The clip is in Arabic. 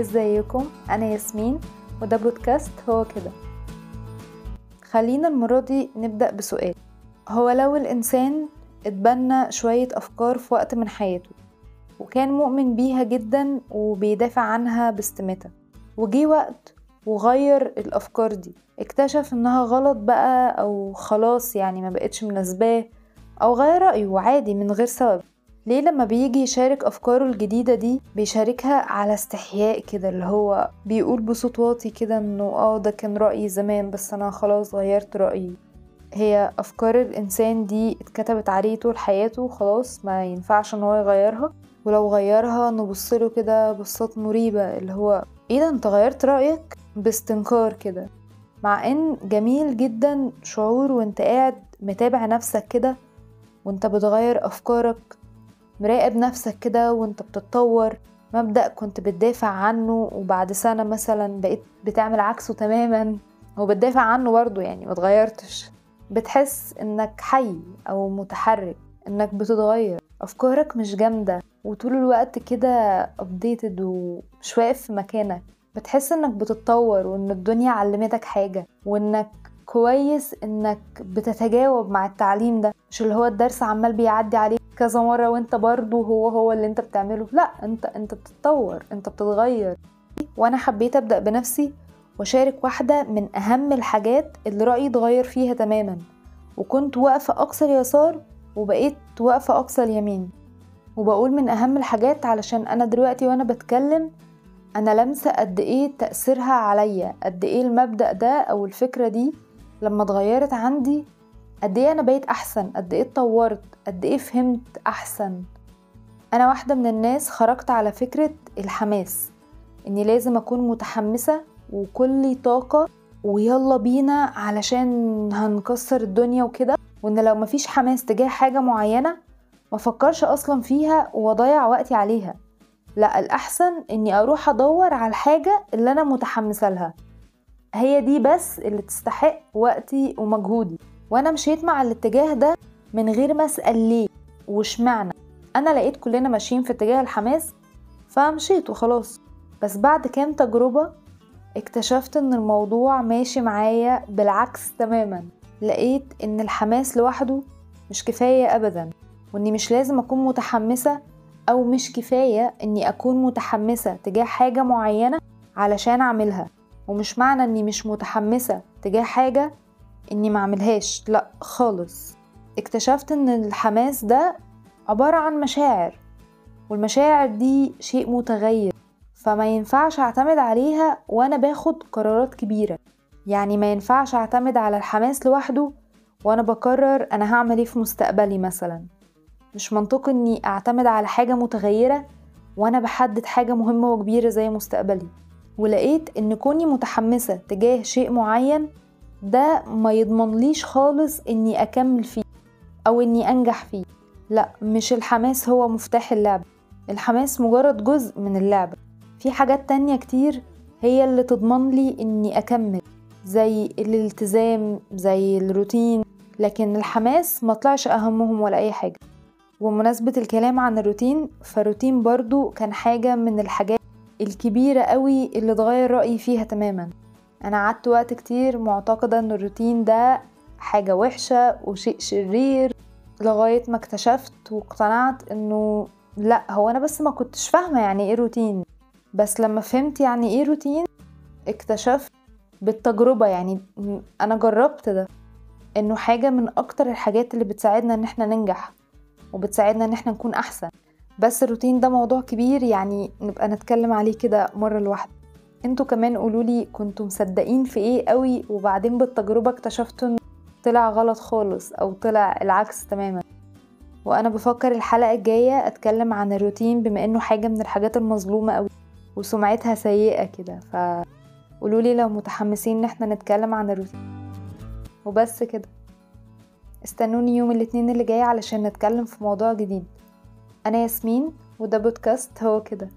ازيكم؟ أنا ياسمين وده بودكاست هو كده. خلينا المرة دي نبدأ بسؤال. هو لو الإنسان اتبنى شوية أفكار في وقت من حياته وكان مؤمن بيها جدا وبيدافع عنها باستماتة وجي وقت وغير الأفكار دي اكتشف إنها غلط بقى أو خلاص يعني ما بقتش مناسباه أو غير رأيه عادي من غير سبب ليه لما بيجي يشارك أفكاره الجديدة دي بيشاركها على استحياء كده؟ اللي هو بيقول بصوت واطي كده إنه آه ده كان رأيي زمان بس أنا خلاص غيرت رأيي. هي أفكار الإنسان دي اتكتبت عليه طول حياته خلاص ما ينفعش إن هو يغيرها. ولو غيرها نبصله كده بصات مريبة اللي هو إيه ده أنت غيرت رأيك؟ باستنكار كده. مع إن جميل جدا شعور وأنت قاعد متابع نفسك كده وأنت بتغير أفكارك مراقب نفسك كده وانت بتتطور. مبدأ كنت بتدافع عنه وبعد سنة مثلا بقيت بتعمل عكسه تماما وبتدافع عنه برضه يعني متغيرتش بتحس إنك حي أو متحرك إنك بتتغير. أفكارك مش جامدة وطول الوقت كده updated ومش واقف في مكانك. بتحس إنك بتتطور وإن الدنيا علمتك حاجة وإنك كويس إنك بتتجاوب مع التعليم ده مش اللي هو الدرس عمال بيعدي عليك. كذا مرة وانت برضه هو هو اللي انت بتعمله. لا انت انت بتتطور انت بتتغير. وأنا حبيت أبدأ بنفسي وأشارك واحدة من أهم الحاجات اللي رأيي اتغير فيها تماما. وكنت واقفة أقصى اليسار وبقيت واقفة أقصى اليمين. وبقول من أهم الحاجات علشان أنا دلوقتي وأنا بتكلم أنا لامسه قد إيه تأثيرها عليا قد إيه المبدأ ده أو الفكرة دي لما اتغيرت عندي قد إيه أنا بقيت أحسن؟ قد إيه اتطورت؟ قد إيه فهمت أحسن؟ أنا واحدة من الناس خرجت على فكرة الحماس إني لازم أكون متحمسة وكلي طاقة ويلا بينا علشان هنكسر الدنيا وكده وإن لو مفيش حماس تجاه حاجة معينة ما فكرش أصلا فيها وأضيع وقتي عليها. لا الأحسن إني أروح أدور على الحاجة اللي أنا متحمسة لها. هي دي بس اللي تستحق وقتي ومجهودي. وأنا مشيت مع الاتجاه ده من غير ما أسأل ليه وشمعنى أنا لقيت كلنا ماشيين في اتجاه الحماس فمشيت وخلاص. بس بعد كام تجربة اكتشفت إن الموضوع ماشي معايا بالعكس تماما. لقيت إن الحماس لوحده مش كفاية ابدا وإني مش لازم أكون متحمسة أو مش كفاية إني أكون متحمسة تجاه حاجة معينة علشان أعملها. ومش معنى إني مش متحمسة تجاه حاجة إني معملهاش لأ خالص. اكتشفت إن الحماس ده عبارة عن مشاعر والمشاعر دي شيء متغير فما ينفعش أعتمد عليها وأنا باخد قرارات كبيرة. يعني ما ينفعش أعتمد على الحماس لوحده وأنا بقرر أنا هعمل إيه في مستقبلي مثلا. مش منطقي إني أعتمد على حاجة متغيرة وأنا بحدد حاجة مهمة وكبيرة زي مستقبلي. ولقيت إن كوني متحمسة تجاه شيء معين ده ما يضمنليش خالص إني أكمل فيه أو إني أنجح فيه. لا مش الحماس هو مفتاح اللعبة الحماس مجرد جزء من اللعبة في حاجات تانية كتير هي اللي تضمن لي إني أكمل زي الالتزام زي الروتين لكن الحماس ما طلعش أهمهم ولا أي حاجة. ومناسبة الكلام عن الروتين فالروتين برضو كان حاجة من الحاجات الكبيرة قوي اللي اتغير رأيي فيها تماما. أنا قعدت وقت كتير معتقدة أن الروتين ده حاجة وحشة وشيء شرير لغاية ما اكتشفت واقتنعت أنه لأ هو أنا بس ما كنتش فاهمة يعني إيه روتين. بس لما فهمت يعني إيه روتين اكتشفت بالتجربة يعني أنا جربت ده إنه حاجة من أكتر الحاجات اللي بتساعدنا إن إحنا ننجح وبتساعدنا إن إحنا نكون أحسن. بس الروتين ده موضوع كبير يعني نبقى نتكلم عليه كده مرة لوحده. أنتوا كمان قولولي كنتوا مصدقين في إيه قوي وبعدين بالتجربة اكتشفتوا إن طلع غلط خالص أو طلع العكس تماما. وأنا بفكر الحلقة الجاية اتكلم عن الروتين بما انه حاجة من الحاجات المظلومة قوي وسمعتها سيئة كده فقولولي لو متحمسين ان إحنا نتكلم عن الروتين. وبس كده. استنوني يوم الاثنين اللي جاي علشان نتكلم في موضوع جديد. أنا ياسمين وده بودكاست هو كده.